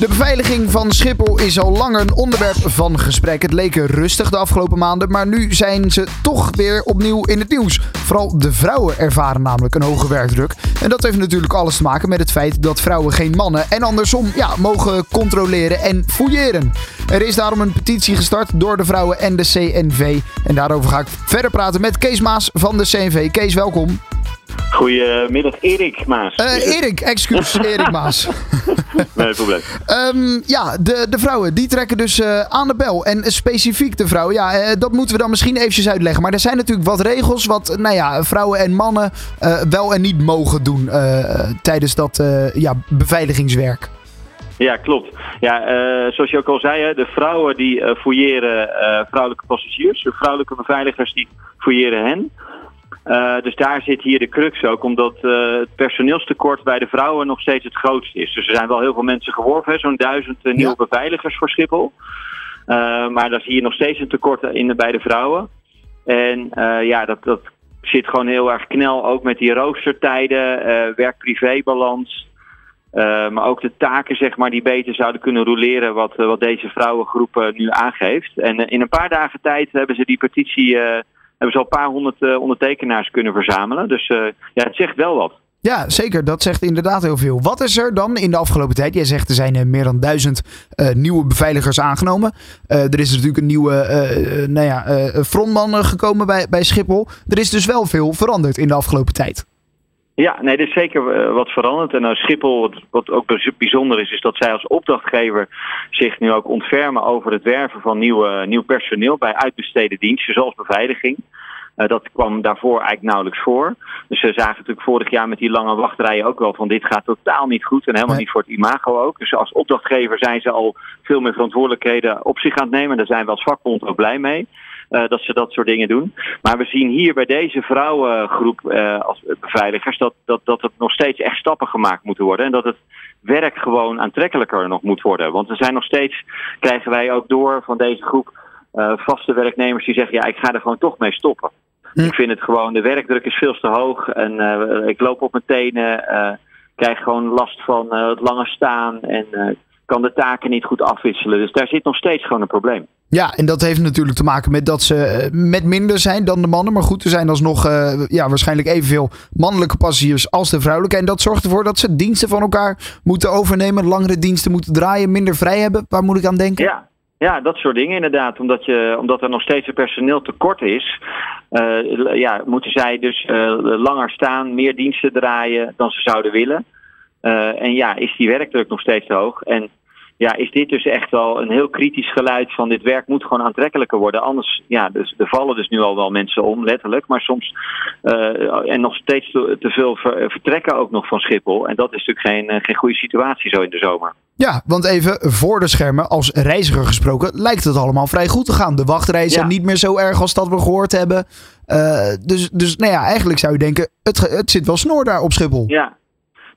De beveiliging van Schiphol is al langer een onderwerp van gesprek. Het leek rustig de afgelopen maanden, maar nu zijn ze toch weer opnieuw in het nieuws. Vooral de vrouwen ervaren namelijk een hoge werkdruk. En dat heeft natuurlijk alles te maken met het feit dat vrouwen geen mannen en andersom ja, mogen controleren en fouilleren. Er is daarom een petitie gestart door de vrouwen en de CNV. En daarover ga ik verder praten met Kees Maas van de CNV. Kees, welkom. Goedemiddag, Erik Maas. Uh, Erik, excuus, Erik Maas. nee probleem. Um, ja, de, de vrouwen die trekken dus uh, aan de bel. En specifiek de vrouwen, ja, uh, dat moeten we dan misschien eventjes uitleggen. Maar er zijn natuurlijk wat regels wat nou ja, vrouwen en mannen wel en niet mogen doen tijdens dat ja, beveiligingswerk. Ja, klopt. Ja, zoals je ook al zei, de vrouwen die fouilleren vrouwelijke passagiers. De vrouwelijke beveiligers die fouilleren hen. Uh, dus daar zit hier de crux ook, omdat uh, het personeelstekort bij de vrouwen nog steeds het grootste is. Dus er zijn wel heel veel mensen geworven, zo'n duizend uh, nieuwe ja. beveiligers voor Schiphol. maar daar zie je nog steeds een tekort in, bij de vrouwen. En ja, dat, dat zit gewoon heel erg knel, ook met die roostertijden, werk-privé-balans. maar ook de taken zeg maar, die beter zouden kunnen roleren, wat, wat deze vrouwengroep nu aangeeft. En in een paar dagen tijd hebben ze die petitie hebben ze al een paar honderd uh, ondertekenaars kunnen verzamelen. Dus uh, ja, het zegt wel wat. Ja, zeker. Dat zegt inderdaad heel veel. Wat is er dan in de afgelopen tijd? Jij zegt er zijn uh, meer dan duizend nieuwe beveiligers aangenomen. er is natuurlijk een nieuwe nou ja, frontman gekomen bij, bij Schiphol. Er is dus wel veel veranderd in de afgelopen tijd. Ja, nee, er is zeker wat veranderd. En nou, Schiphol, wat, ook bijzonder is, is dat zij als opdrachtgever zich nu ook ontfermen over het werven van nieuwe, nieuw personeel bij uitbesteden diensten, zoals beveiliging. Uh, dat kwam daarvoor eigenlijk nauwelijks voor. Dus ze zagen natuurlijk vorig jaar met die lange wachtrijen ook wel van dit gaat totaal niet goed en helemaal niet voor het imago ook. Dus als opdrachtgever zijn ze al veel meer verantwoordelijkheden op zich aan het nemen. Daar zijn we als vakbond ook blij mee. Uh, dat ze dat soort dingen doen. Maar we zien hier bij deze vrouwengroep uh, als beveiligers dat, dat, dat er nog steeds echt stappen gemaakt moeten worden. En dat het werk gewoon aantrekkelijker nog moet worden. Want er zijn nog steeds, krijgen wij ook door van deze groep uh, vaste werknemers die zeggen, ja, ik ga er gewoon toch mee stoppen. Hm. Ik vind het gewoon, de werkdruk is veel te hoog en ik loop op mijn tenen, krijg gewoon last van het lange staan en kan de taken niet goed afwisselen. Dus daar zit nog steeds gewoon een probleem. Ja, en dat heeft natuurlijk te maken met dat ze met minder zijn dan de mannen. Maar goed, er zijn alsnog uh, ja, waarschijnlijk evenveel mannelijke passagiers als de vrouwelijke. En dat zorgt ervoor dat ze diensten van elkaar moeten overnemen, langere diensten moeten draaien, minder vrij hebben. Waar moet ik aan denken? Ja, ja, dat soort dingen inderdaad. Omdat, je, omdat er nog steeds een personeel tekort is, uh, ja, moeten zij dus langer staan, meer diensten draaien dan ze zouden willen. En ja, is die werkdruk nog steeds te hoog. En ja, is dit dus echt wel een heel kritisch geluid van dit werk moet gewoon aantrekkelijker worden. Anders, ja, dus, er vallen dus nu al wel mensen om, letterlijk. Maar soms, uh, en nog steeds te, te veel ver, vertrekken ook nog van Schiphol. En dat is natuurlijk geen, geen goede situatie zo in de zomer. Ja, want even voor de schermen, als reiziger gesproken, lijkt het allemaal vrij goed te gaan. De wachtreizen zijn niet meer zo erg als dat we gehoord hebben. Uh, dus, dus nou ja, eigenlijk zou je denken, het, het zit wel snor daar op Schiphol. Ja,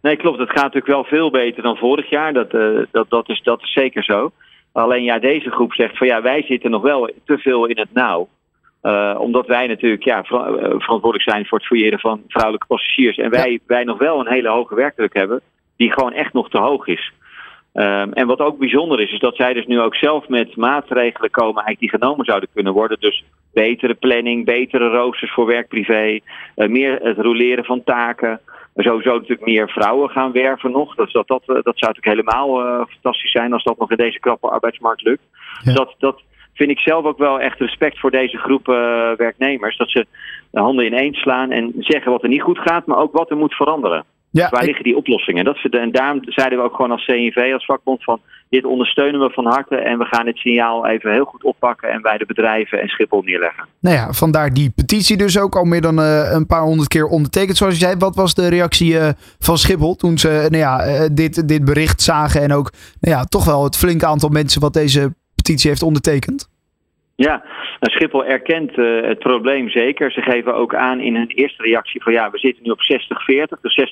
Nee, klopt. Het gaat natuurlijk wel veel beter dan vorig jaar. Dat, uh, dat, dat, is, dat is zeker zo. Alleen ja, deze groep zegt van ja, wij zitten nog wel te veel in het nauw. Uh, omdat wij natuurlijk ja, ver verantwoordelijk zijn voor het fouilleren van vrouwelijke passagiers. En wij, ja. wij nog wel een hele hoge werkdruk hebben, die gewoon echt nog te hoog is. Um, en wat ook bijzonder is, is dat zij dus nu ook zelf met maatregelen komen eigenlijk die genomen zouden kunnen worden. Dus betere planning, betere roosters voor werk-privé, uh, meer het roleren van taken sowieso natuurlijk meer vrouwen gaan werven nog. Dus dat, dat, dat zou natuurlijk helemaal uh, fantastisch zijn als dat nog in deze krappe arbeidsmarkt lukt. Ja. Dat, dat vind ik zelf ook wel echt respect voor deze groep uh, werknemers. Dat ze de handen ineens slaan en zeggen wat er niet goed gaat, maar ook wat er moet veranderen. Ja, Waar liggen die oplossingen? Dat, en daarom zeiden we ook gewoon als CNV, als vakbond, van dit ondersteunen we van harte en we gaan het signaal even heel goed oppakken en bij de bedrijven en Schiphol neerleggen. Nou ja, vandaar die petitie dus ook al meer dan uh, een paar honderd keer ondertekend. Zoals je zei, wat was de reactie uh, van Schiphol toen ze nou ja, uh, dit, dit bericht zagen en ook nou ja, toch wel het flinke aantal mensen wat deze petitie heeft ondertekend? Ja, nou, Schiphol erkent uh, het probleem zeker. Ze geven ook aan in hun eerste reactie van ja, we zitten nu op 60-40, dus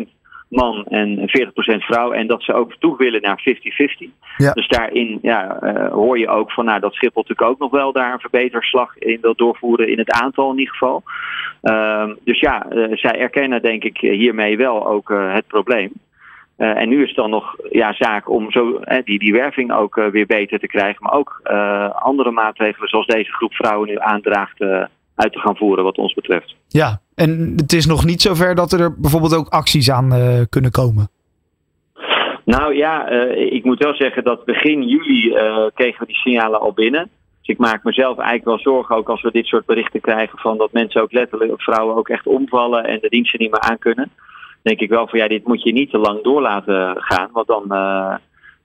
60% man en 40% vrouw. En dat ze ook toe willen naar 50-50. Ja. Dus daarin ja, eh, hoor je ook van nou, dat Schiphol natuurlijk ook nog wel daar een verbeterslag in wil doorvoeren. In het aantal in ieder geval. Ehm, dus ja, eh, zij erkennen denk ik hiermee wel ook eh, het probleem. Eh, en nu is het dan nog ja, zaak om zo, eh, die, die werving ook eh, weer beter te krijgen. Maar ook andere maatregelen zoals deze groep vrouwen nu aandraagt uit te gaan voeren wat ons betreft. Ja, en het is nog niet zover dat er bijvoorbeeld ook acties aan kunnen komen. Nou ja, ik moet wel zeggen dat begin juli kregen we die signalen al binnen. Dus ik maak mezelf eigenlijk wel zorgen, ook als we dit soort berichten krijgen, van dat mensen ook letterlijk, vrouwen ook echt omvallen en de diensten niet meer aankunnen. Denk ik wel van ja, dit moet je niet te lang door laten gaan, want dan, eh,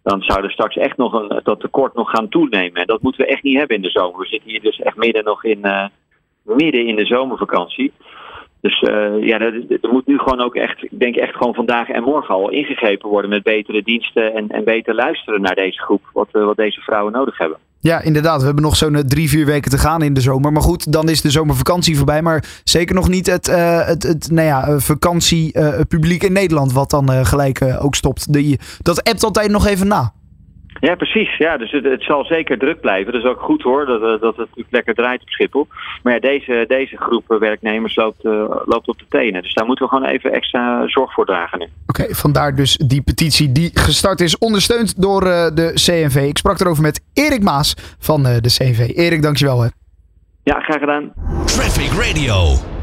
dan zou er straks echt nog een, dat tekort nog gaan toenemen. En dat moeten we echt niet hebben in de zomer. We zitten hier dus echt midden nog in, eh, midden in de zomervakantie. Dus eh, ja, er, moet nu gewoon ook echt, ik denk echt gewoon vandaag en morgen al ingegrepen worden met betere diensten en, en beter luisteren naar deze groep, wat, eh, wat deze vrouwen nodig hebben. Ja, inderdaad. We hebben nog zo'n eh, drie, vier weken te gaan in de zomer. Maar goed, dan is de zomervakantie voorbij. Maar zeker nog niet het, het, het nou ja, vakantiepubliek in Nederland wat dan gelijk ook stopt. Dat appt altijd nog even na. Ja, precies. Ja, dus het, het zal zeker druk blijven. Dat is ook goed hoor, dat, eh, dat het natuurlijk lekker draait op Schiphol. Maar ja, deze, deze groep eh, werknemers loopt, eh, loopt op de tenen. Dus daar moeten we gewoon even extra zorg voor dragen nu. Oké, vandaar dus die petitie die gestart is, ondersteund door eh, de CNV. Ik sprak erover met Erik Maas van eh, de CNV. Erik, dankjewel hè. Ja, graag gedaan. Traffic Radio.